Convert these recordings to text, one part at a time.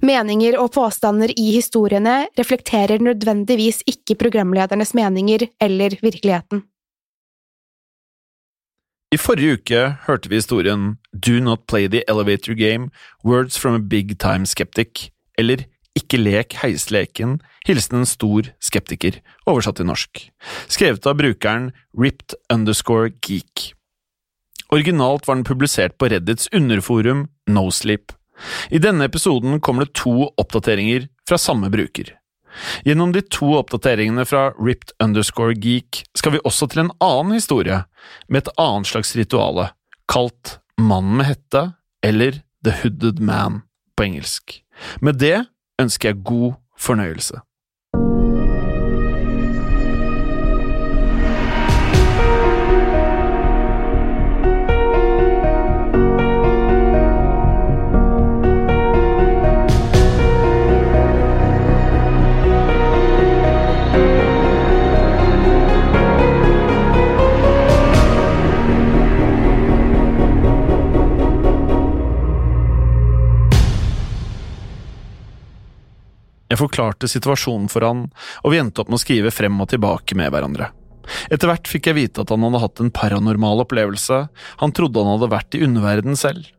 Meninger og påstander i historiene reflekterer nødvendigvis ikke programledernes meninger eller virkeligheten. I forrige uke hørte vi historien Do Not Play the Elevator Game – Words from a Big Time Skeptic, eller Ikke lek heisleken – hilsen en stor skeptiker, oversatt til norsk, skrevet av brukeren ripped underscore geek. Originalt var den publisert på Reddits underforum Nosleep. I denne episoden kommer det to oppdateringer fra samme bruker. Gjennom de to oppdateringene fra ripped underscore geek skal vi også til en annen historie, med et annet slags rituale, kalt Mannen med hette, eller The Hooded Man på engelsk. Med det ønsker jeg god fornøyelse. Forklarte situasjonen for han, og vi endte opp med å skrive frem og tilbake med hverandre. Etter hvert fikk jeg vite at han hadde hatt en paranormal opplevelse, han trodde han hadde vært i underverden selv.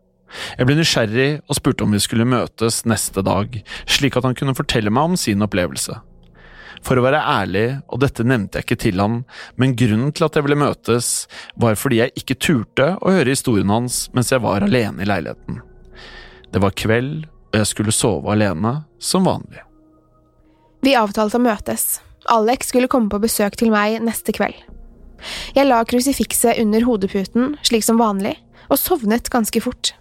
Jeg ble nysgjerrig og spurte om vi skulle møtes neste dag, slik at han kunne fortelle meg om sin opplevelse. For å være ærlig, og dette nevnte jeg ikke til han, men grunnen til at jeg ville møtes, var fordi jeg ikke turte å høre historien hans mens jeg var alene i leiligheten. Det var kveld, og jeg skulle sove alene, som vanlig. Vi avtalte å møtes. Alex skulle komme på besøk til meg neste kveld. Jeg la krusifikset under hodeputen, slik som vanlig, og sovnet ganske fort.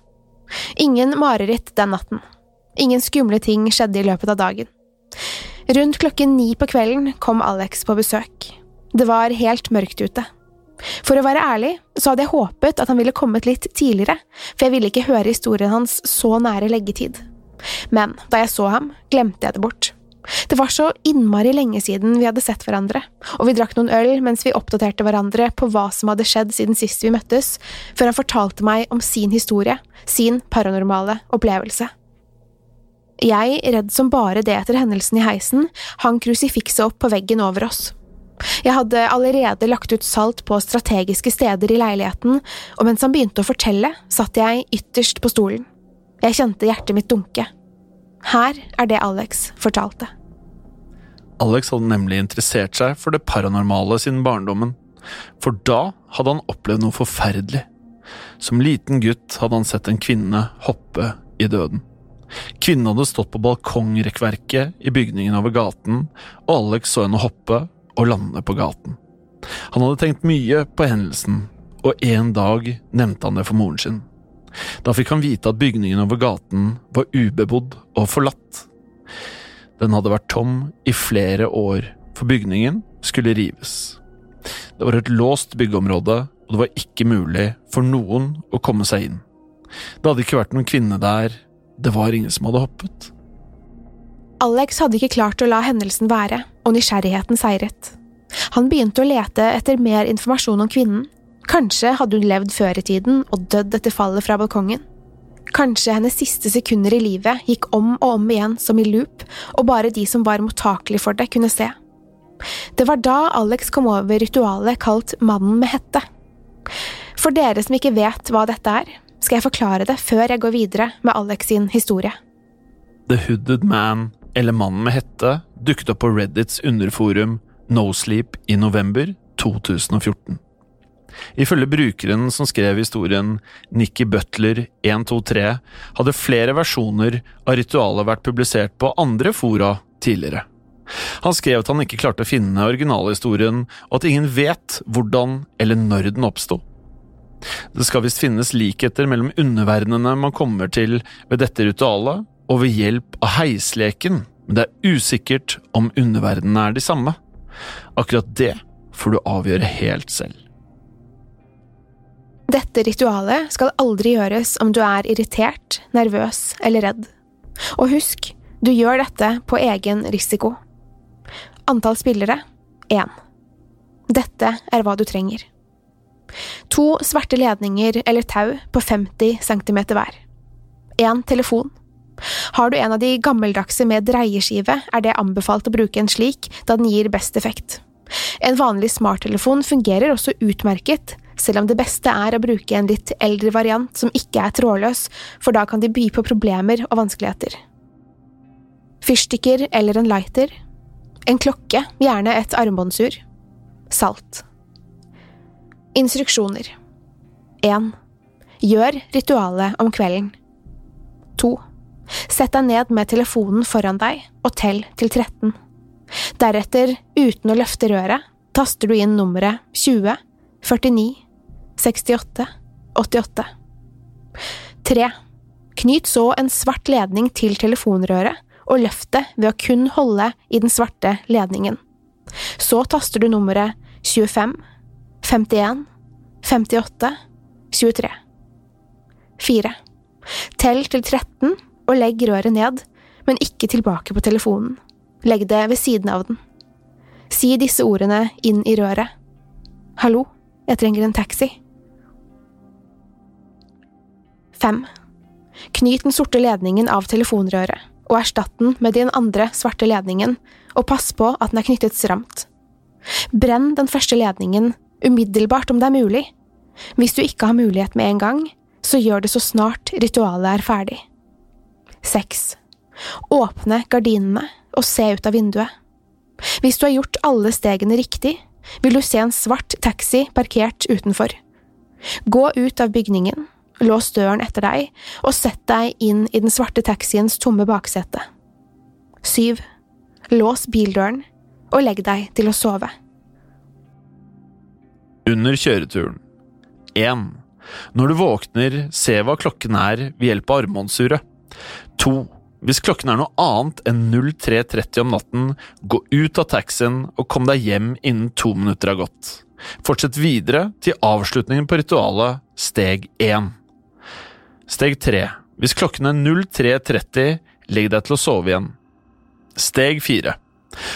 Ingen mareritt den natten. Ingen skumle ting skjedde i løpet av dagen. Rundt klokken ni på kvelden kom Alex på besøk. Det var helt mørkt ute. For å være ærlig så hadde jeg håpet at han ville kommet litt tidligere, for jeg ville ikke høre historien hans så nære leggetid. Men da jeg så ham, glemte jeg det bort. Det var så innmari lenge siden vi hadde sett hverandre, og vi drakk noen øl mens vi oppdaterte hverandre på hva som hadde skjedd siden sist vi møttes, før han fortalte meg om sin historie, sin paranormale opplevelse. Jeg, redd som bare det etter hendelsen i heisen, hang krusifikset opp på veggen over oss. Jeg hadde allerede lagt ut salt på strategiske steder i leiligheten, og mens han begynte å fortelle, satt jeg ytterst på stolen. Jeg kjente hjertet mitt dunke. Her er det Alex fortalte. Alex hadde nemlig interessert seg for det paranormale siden barndommen, for da hadde han opplevd noe forferdelig. Som liten gutt hadde han sett en kvinne hoppe i døden. Kvinnen hadde stått på balkongrekkverket i bygningen over gaten, og Alex så henne hoppe og lande på gaten. Han hadde tenkt mye på hendelsen, og en dag nevnte han det for moren sin. Da fikk han vite at bygningen over gaten var ubebodd og forlatt. Den hadde vært tom i flere år, for bygningen skulle rives. Det var et låst byggeområde, og det var ikke mulig for noen å komme seg inn. Det hadde ikke vært noen kvinne der, det var ingen som hadde hoppet. Alex hadde ikke klart å la hendelsen være, og nysgjerrigheten seiret. Han begynte å lete etter mer informasjon om kvinnen. Kanskje hadde hun levd før i tiden og dødd etter fallet fra balkongen. Kanskje hennes siste sekunder i livet gikk om og om igjen som i loop, og bare de som var mottakelige for det, kunne se. Det var da Alex kom over ritualet kalt Mannen med hette. For dere som ikke vet hva dette er, skal jeg forklare det før jeg går videre med Alex sin historie. The Hooded Man, eller Mannen med hette, dukket opp på Reddits underforum Nosleep i november 2014. Ifølge brukeren som skrev historien, Nikki Butler 123, hadde flere versjoner av ritualet vært publisert på andre fora tidligere. Han skrev at han ikke klarte å finne originalhistorien, og at ingen vet hvordan eller når den oppsto. Det skal visst finnes likheter mellom underverdenene man kommer til ved dette ritualet, og ved hjelp av heisleken, men det er usikkert om underverdenene er de samme. Akkurat det får du avgjøre helt selv. Dette ritualet skal aldri gjøres om du er irritert, nervøs eller redd. Og husk, du gjør dette på egen risiko. Antall spillere én. Dette er hva du trenger. To svarte ledninger eller tau på 50 cm hver. Én telefon. Har du en av de gammeldagse med dreieskive, er det anbefalt å bruke en slik, da den gir best effekt. En vanlig smarttelefon fungerer også utmerket, selv om det beste er å bruke en litt eldre variant som ikke er trådløs, for da kan de by på problemer og vanskeligheter. Fyrstikker eller en lighter. En klokke, gjerne et armbåndsur. Salt. Instruksjoner 1. Gjør ritualet om kvelden. 2. Sett deg ned med telefonen foran deg og tell til 13. Deretter, uten å løfte røret, taster du inn nummeret 20 49 68 88. 3. Knyt så en svart ledning til telefonrøret og løft det ved å kun holde i den svarte ledningen. Så taster du nummeret 25 51, 58, 23. 4. Tell til 13 og legg røret ned, men ikke tilbake på telefonen. Legg det ved siden av den. Si disse ordene inn i røret. Hallo, jeg trenger en taxi. 5. Knyt den sorte ledningen av telefonrøret, og erstatt den med den andre svarte ledningen, og pass på at den er knyttet stramt. Brenn den første ledningen umiddelbart om det er mulig. Hvis du ikke har mulighet med en gang, så gjør det så snart ritualet er ferdig. 6. Åpne gardinene og se ut av vinduet. Hvis du har gjort alle stegene riktig, vil du se en svart taxi parkert utenfor. Gå ut av bygningen, lås døren etter deg og sett deg inn i den svarte taxiens tomme baksete. 7. Lås bildøren og legg deg til å sove under kjøreturen. 1. Når du våkner, se hva klokken er ved hjelp av armbåndsuret. 2. Hvis klokken er noe annet enn 03.30 om natten, gå ut av taxien og kom deg hjem innen to minutter har gått. Fortsett videre til avslutningen på ritualet, steg 1. Steg 3. Hvis klokken er 03.30, legg deg til å sove igjen. Steg 4.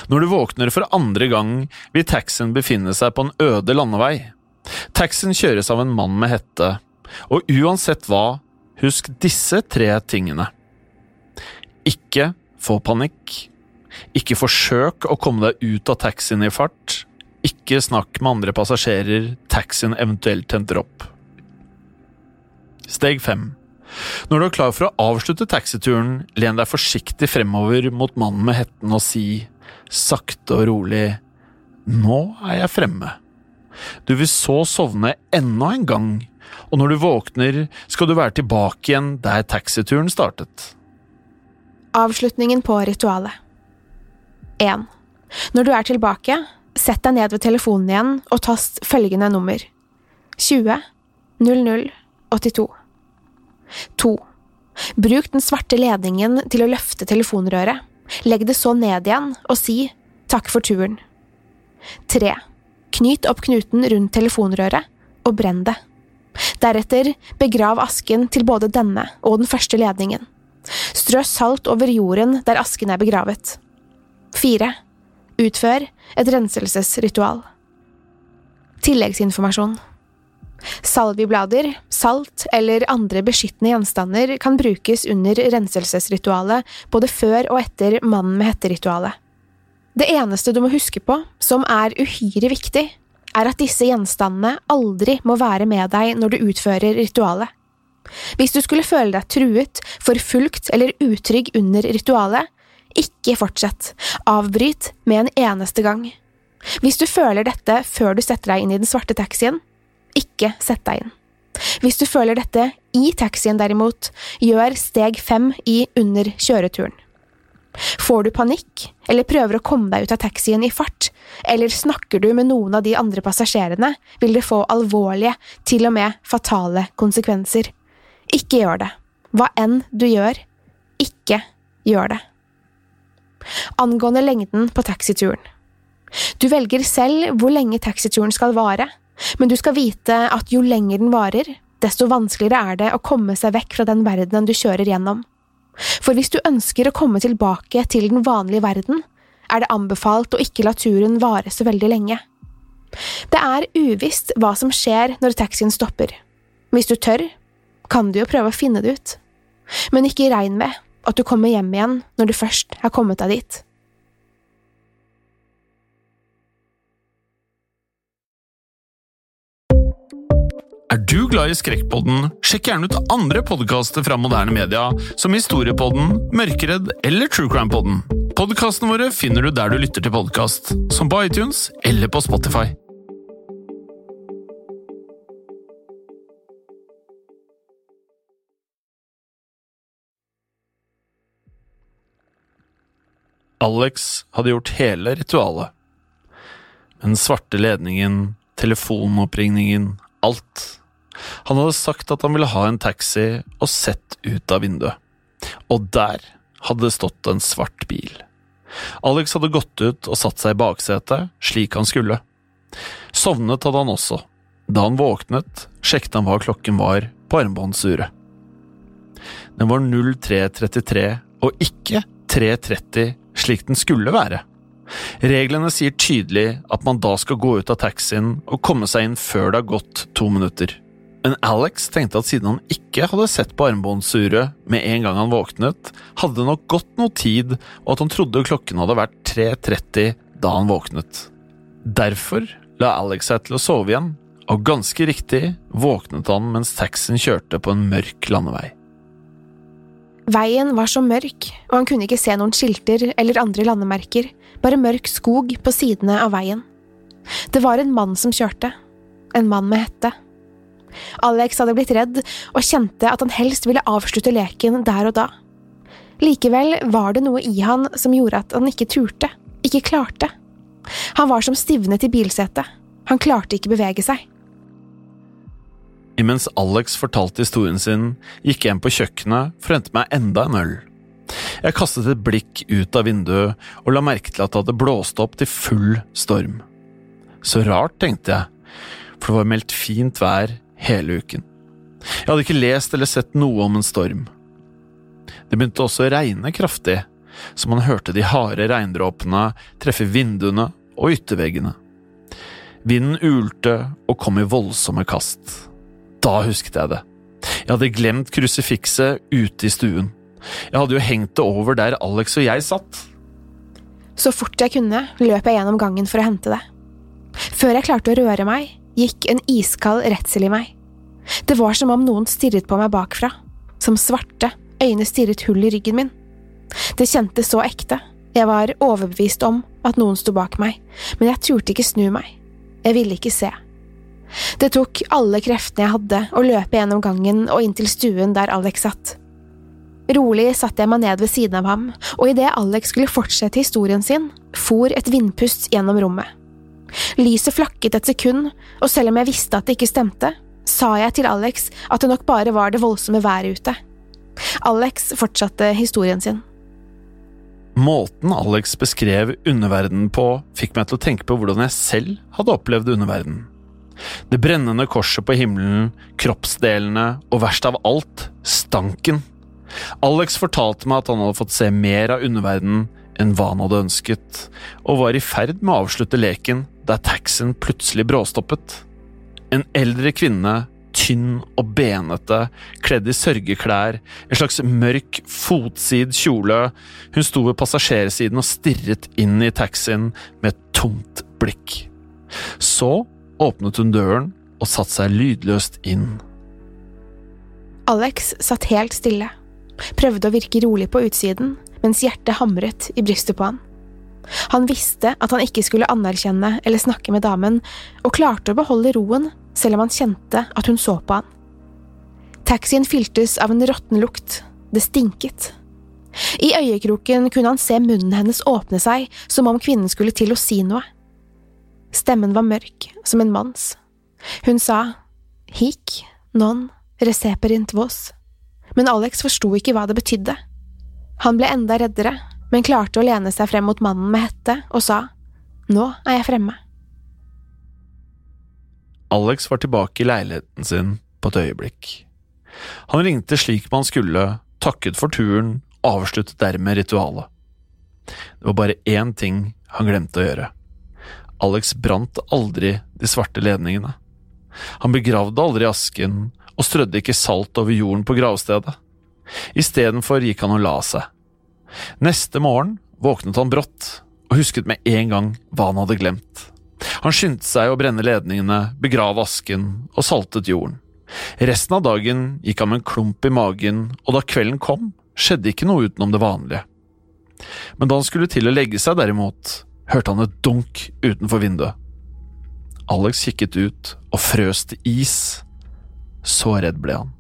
Når du våkner for andre gang, vil taxien befinne seg på en øde landevei. Taxien kjøres av en mann med hette, og uansett hva, husk disse tre tingene. Ikke få panikk. Ikke forsøk å komme deg ut av taxien i fart. Ikke snakk med andre passasjerer taxien eventuelt henter opp. Steg 5. Når du er klar for å avslutte taxituren, len deg forsiktig fremover mot mannen med hetten og si sakte og rolig Nå er jeg fremme. Du vil så sovne enda en gang, og når du våkner, skal du være tilbake igjen der taxituren startet. Avslutningen på ritualet 1. Når du er tilbake, sett deg ned ved telefonen igjen og tast følgende nummer 20 00 82 2. Bruk den svarte ledningen til å løfte telefonrøret. Legg det så ned igjen og si takk for turen. 3. Knyt opp knuten rundt telefonrøret og brenn det. Deretter begrav asken til både denne og den første ledningen. Strø salt over jorden der asken er begravet. 4. Utfør et renselsesritual. Tilleggsinformasjon. Salviblader, salt eller andre beskyttende gjenstander kan brukes under renselsesritualet både før og etter mannen med hette-ritualet. Det eneste du må huske på, som er uhyre viktig, er at disse gjenstandene aldri må være med deg når du utfører ritualet. Hvis du skulle føle deg truet, forfulgt eller utrygg under ritualet, ikke fortsett, avbryt med en eneste gang. Hvis du føler dette før du setter deg inn i den svarte taxien, ikke sett deg inn. Hvis du føler dette i taxien derimot, gjør steg fem i under kjøreturen. Får du panikk, eller prøver å komme deg ut av taxien i fart, eller snakker du med noen av de andre passasjerene, vil det få alvorlige, til og med fatale konsekvenser. Ikke gjør det. Hva enn du gjør, ikke gjør det. Angående lengden på taxituren. Du velger selv hvor lenge taxituren skal vare, men du skal vite at jo lenger den varer, desto vanskeligere er det å komme seg vekk fra den verdenen du kjører gjennom. For hvis du ønsker å komme tilbake til den vanlige verden, er det anbefalt å ikke la turen vare så veldig lenge. Det er uvisst hva som skjer når taxien stopper. Hvis du tør, kan du jo prøve å finne det ut. Men ikke regn med at du kommer hjem igjen når du først har kommet deg dit. Er du glad i Skrekkpodden, sjekk gjerne ut andre podkaster fra moderne media, som Historiepodden, Mørkeredd eller Truecrime-podden. Podkastene våre finner du der du lytter til podkast, som på iTunes eller på Spotify. Alex hadde gjort hele ritualet. men svarte ledningen, telefonoppringningen, alt. Han hadde sagt at han ville ha en taxi og sett ut av vinduet. Og der hadde det stått en svart bil. Alex hadde gått ut og satt seg i baksetet, slik han skulle. Sovnet hadde han også. Da han våknet, sjekket han hva klokken var på armbåndsuret. Den var 03.33 og ikke 3.30 slik den skulle være. Reglene sier tydelig at man da skal gå ut av taxien og komme seg inn før det har gått to minutter. Men Alex tenkte at siden han ikke hadde sett på armbåndsuret med en gang han våknet, hadde det nok gått noe tid, og at han trodde klokken hadde vært 3.30 da han våknet. Derfor la Alex seg til å sove igjen, og ganske riktig våknet han mens taxien kjørte på en mørk landevei. Veien var så mørk, og han kunne ikke se noen skilter eller andre landemerker, bare mørk skog på sidene av veien. Det var en mann som kjørte, en mann med hette. Alex hadde blitt redd og kjente at han helst ville avslutte leken der og da. Likevel var det noe i han som gjorde at han ikke turte, ikke klarte. Han var som stivnet i bilsetet, han klarte ikke bevege seg. Imens Alex fortalte historien sin, gikk jeg inn på kjøkkenet for å hente meg enda en øl. Jeg kastet et blikk ut av vinduet og la merke til at det hadde blåst opp til full storm. Så rart, tenkte jeg, for det var meldt fint vær hele uken. Jeg hadde ikke lest eller sett noe om en storm. Det begynte også å regne kraftig, så man hørte de harde regndråpene treffe vinduene og ytterveggene. Vinden ulte og kom i voldsomme kast. Da husket jeg det. Jeg hadde glemt krusifikset ute i stuen. Jeg hadde jo hengt det over der Alex og jeg satt. Så fort jeg kunne, løp jeg gjennom gangen for å hente det. Før jeg klarte å røre meg, gikk en iskald redsel i meg. Det var som om noen stirret på meg bakfra, som svarte øyne stirret hull i ryggen min. Det kjentes så ekte, jeg var overbevist om at noen sto bak meg, men jeg turte ikke snu meg, jeg ville ikke se. Det tok alle kreftene jeg hadde å løpe gjennom gangen og inn til stuen der Alex satt. Rolig satte jeg meg ned ved siden av ham, og idet Alex skulle fortsette historien sin, for et vindpust gjennom rommet. Lyset flakket et sekund, og selv om jeg visste at det ikke stemte, sa jeg til Alex at det nok bare var det voldsomme været ute. Alex fortsatte historien sin. Måten Alex beskrev underverdenen på, fikk meg til å tenke på hvordan jeg selv hadde opplevd underverdenen. Det brennende korset på himmelen, kroppsdelene og verst av alt, stanken. Alex fortalte meg at han hadde fått se mer av underverdenen enn hva han hadde ønsket, og var i ferd med å avslutte leken der taxien plutselig bråstoppet. En eldre kvinne, tynn og benete, kledd i sørgeklær, en slags mørk, fotsid kjole, hun sto ved passasjersiden og stirret inn i taxien med et tomt blikk. Så åpnet hun døren og satte seg lydløst inn. Alex satt helt stille, prøvde å virke rolig på utsiden, mens hjertet hamret i brystet på han. Han visste at han ikke skulle anerkjenne eller snakke med damen, og klarte å beholde roen selv om han kjente at hun så på han. Taxien fyltes av en råtten lukt, det stinket. I øyekroken kunne han se munnen hennes åpne seg som om kvinnen skulle til å si noe. Stemmen var mørk, som en manns. Hun sa hic non reseperint vos, men Alex forsto ikke hva det betydde. Han ble enda reddere, men klarte å lene seg frem mot mannen med hette og sa nå er jeg fremme. Alex var tilbake i leiligheten sin på et øyeblikk. Han ringte slik man skulle, takket for turen og avsluttet dermed ritualet. Det var bare én ting han glemte å gjøre. Alex brant aldri de svarte ledningene. Han begravde aldri asken og strødde ikke salt over jorden på gravstedet. Istedenfor gikk han og la seg. Neste morgen våknet han brått og husket med en gang hva han hadde glemt. Han skyndte seg å brenne ledningene, begrave asken og saltet jorden. Resten av dagen gikk han med en klump i magen, og da kvelden kom, skjedde ikke noe utenom det vanlige. Men da han skulle til å legge seg, derimot, hørte han et dunk utenfor vinduet. Alex kikket ut og frøs til is. Så redd ble han.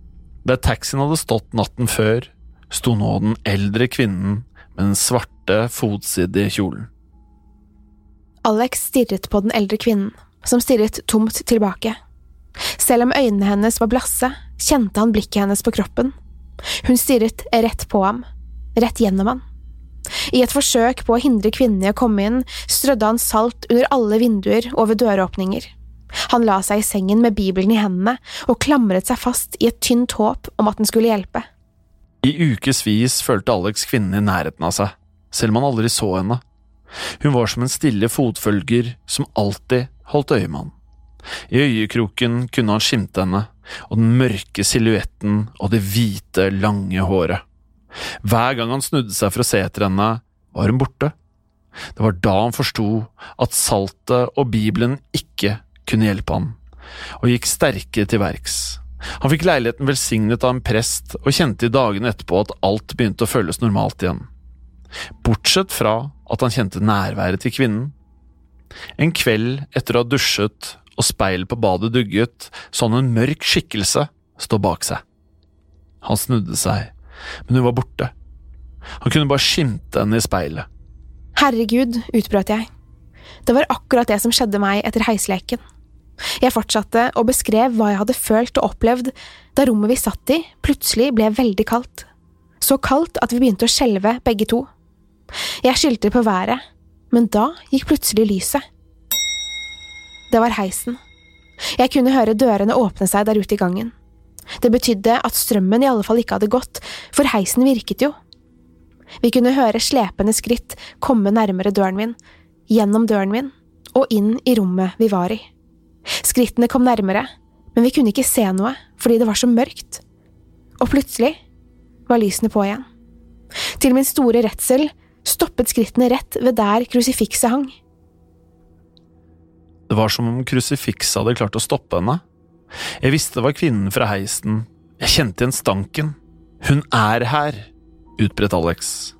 Der taxien hadde stått natten før, sto nå den eldre kvinnen med den svarte, fotsidige kjolen. Alex stirret på den eldre kvinnen, som stirret tomt tilbake. Selv om øynene hennes var blasse, kjente han blikket hennes på kroppen. Hun stirret rett på ham, rett gjennom ham. I et forsøk på å hindre kvinnen i å komme inn, strødde han salt under alle vinduer og ved døråpninger. Han la seg i sengen med Bibelen i hendene og klamret seg fast i et tynt håp om at den skulle hjelpe. I ukevis følte Alex kvinnen i nærheten av seg, selv om han aldri så henne. Hun var som en stille fotfølger som alltid holdt øye med han. I øyekroken kunne han skimte henne, og den mørke silhuetten og det hvite, lange håret. Hver gang han snudde seg for å se etter henne, var hun borte. Det var da han forsto at saltet og Bibelen ikke kunne hjelpe han, og gikk sterkere til verks. Han fikk leiligheten velsignet av en prest, og kjente i dagene etterpå at alt begynte å føles normalt igjen. Bortsett fra at han kjente nærværet til kvinnen. En kveld etter å ha dusjet og speilet på badet dugget, så han en mørk skikkelse stå bak seg. Han snudde seg men hun var borte. Han kunne bare skimte henne i speilet. Herregud, utbrøt jeg. Det var akkurat det som skjedde meg etter heisleken. Jeg fortsatte og beskrev hva jeg hadde følt og opplevd da rommet vi satt i, plutselig ble veldig kaldt. Så kaldt at vi begynte å skjelve, begge to. Jeg skyldte på været, men da gikk plutselig lyset. Det var heisen. Jeg kunne høre dørene åpne seg der ute i gangen. Det betydde at strømmen i alle fall ikke hadde gått, for heisen virket jo. Vi kunne høre slepende skritt komme nærmere døren min, gjennom døren min og inn i rommet vi var i. Skrittene kom nærmere, men vi kunne ikke se noe fordi det var så mørkt. Og plutselig var lysene på igjen. Til min store redsel stoppet skrittene rett ved der krusifikset hang. Det var som om krusifikset hadde klart å stoppe henne. Jeg visste det var kvinnen fra heisen. Jeg kjente igjen stanken. Hun er her, utbredt Alex.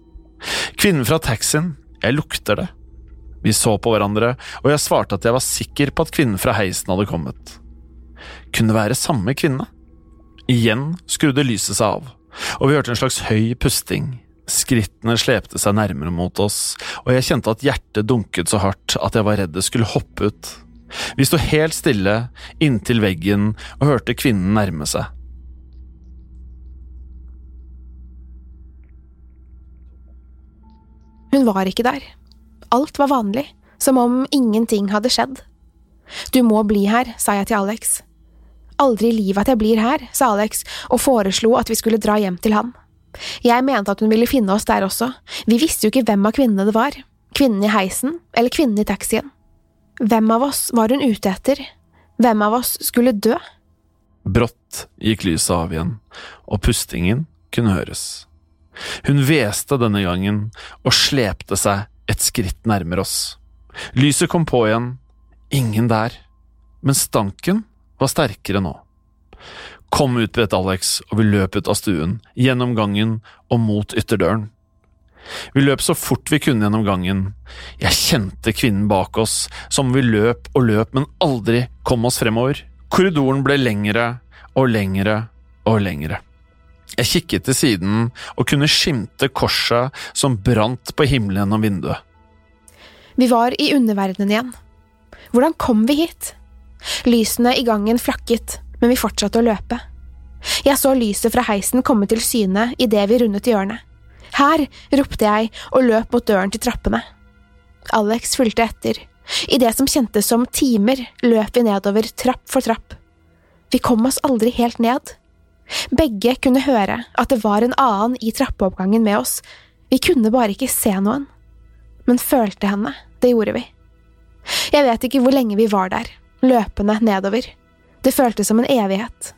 Kvinnen fra taxien. Jeg lukter det. Vi så på hverandre, og jeg svarte at jeg var sikker på at kvinnen fra heisen hadde kommet. Kunne det være samme kvinne? Igjen skrudde lyset seg av, og vi hørte en slags høy pusting. Skrittene slepte seg nærmere mot oss, og jeg kjente at hjertet dunket så hardt at jeg var redd det skulle hoppe ut. Vi sto helt stille inntil veggen og hørte kvinnen nærme seg. Hun var ikke der. Alt var vanlig, som om ingenting hadde skjedd. Du må bli her, sa jeg til Alex. Aldri i livet at jeg blir her, sa Alex og foreslo at vi skulle dra hjem til han. Jeg mente at hun ville finne oss der også, vi visste jo ikke hvem av kvinnene det var, kvinnen i heisen eller kvinnen i taxien. Hvem av oss var hun ute etter? Hvem av oss skulle dø? Brått gikk lyset av igjen, og pustingen kunne høres. Hun hveste denne gangen og slepte seg et skritt nærmere oss. Lyset kom på igjen, ingen der, men stanken var sterkere nå. Kom ut, bedt Alex, og vi løp ut av stuen, gjennom gangen og mot ytterdøren. Vi løp så fort vi kunne gjennom gangen. Jeg kjente kvinnen bak oss, som vi løp og løp, men aldri kom oss fremover. Korridoren ble lengre og lengre og lengre. Jeg kikket til siden og kunne skimte korset som brant på himmelen gjennom vinduet. Vi var i underverdenen igjen. Hvordan kom vi hit? Lysene i gangen flakket, men vi fortsatte å løpe. Jeg så lyset fra heisen komme til syne idet vi rundet hjørnet. Her! ropte jeg og løp mot døren til trappene. Alex fulgte etter. I det som kjentes som timer, løp vi nedover trapp for trapp. Vi kom oss aldri helt ned. Begge kunne høre at det var en annen i trappeoppgangen med oss, vi kunne bare ikke se noen. Men følte henne, det gjorde vi. Jeg vet ikke hvor lenge vi var der, løpende nedover. Det føltes som en evighet.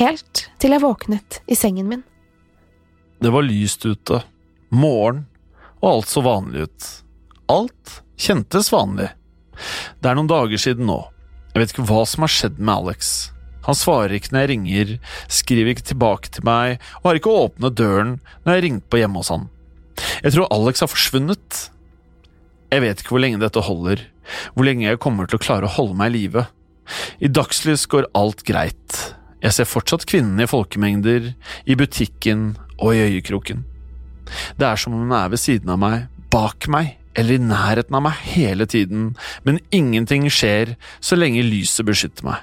Helt til jeg våknet i sengen min. Det var lyst ute, morgen, og alt så vanlig ut. Alt kjentes vanlig. Det er noen dager siden nå. Jeg vet ikke hva som har skjedd med Alex. Han svarer ikke når jeg ringer, skriver ikke tilbake til meg, og har ikke åpnet døren når jeg ringte på hjemme hos han. Jeg tror Alex har forsvunnet. Jeg vet ikke hvor lenge dette holder, hvor lenge jeg kommer til å klare å holde meg i live. I dagslys går alt greit. Jeg ser fortsatt kvinnene i folkemengder, i butikken og i øyekroken. Det er som om hun er ved siden av meg, bak meg eller i nærheten av meg hele tiden, men ingenting skjer så lenge lyset beskytter meg.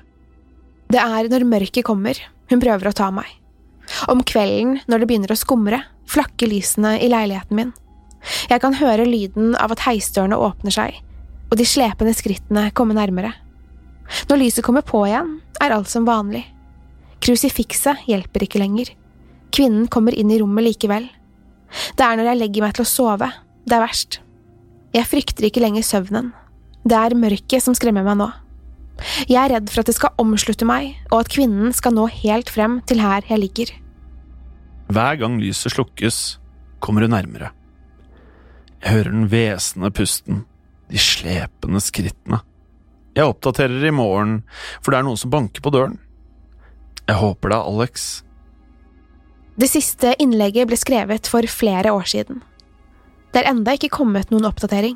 Det er når mørket kommer, hun prøver å ta meg. Om kvelden, når det begynner å skumre, flakker lysene i leiligheten min. Jeg kan høre lyden av at heisdørene åpner seg, og de slepende skrittene komme nærmere. Når lyset kommer på igjen, er alt som vanlig. Krusifikset hjelper ikke lenger. Kvinnen kommer inn i rommet likevel. Det er når jeg legger meg til å sove, det er verst. Jeg frykter ikke lenger søvnen. Det er mørket som skremmer meg nå. Jeg er redd for at det skal omslutte meg, og at kvinnen skal nå helt frem til her jeg ligger. Hver gang lyset slukkes, kommer hun nærmere. Jeg hører den hvesende pusten, de slepende skrittene. Jeg oppdaterer i morgen, for det er noen som banker på døren. Jeg håper det er Alex. Det siste innlegget ble skrevet for flere år siden. Det er enda ikke kommet noen oppdatering.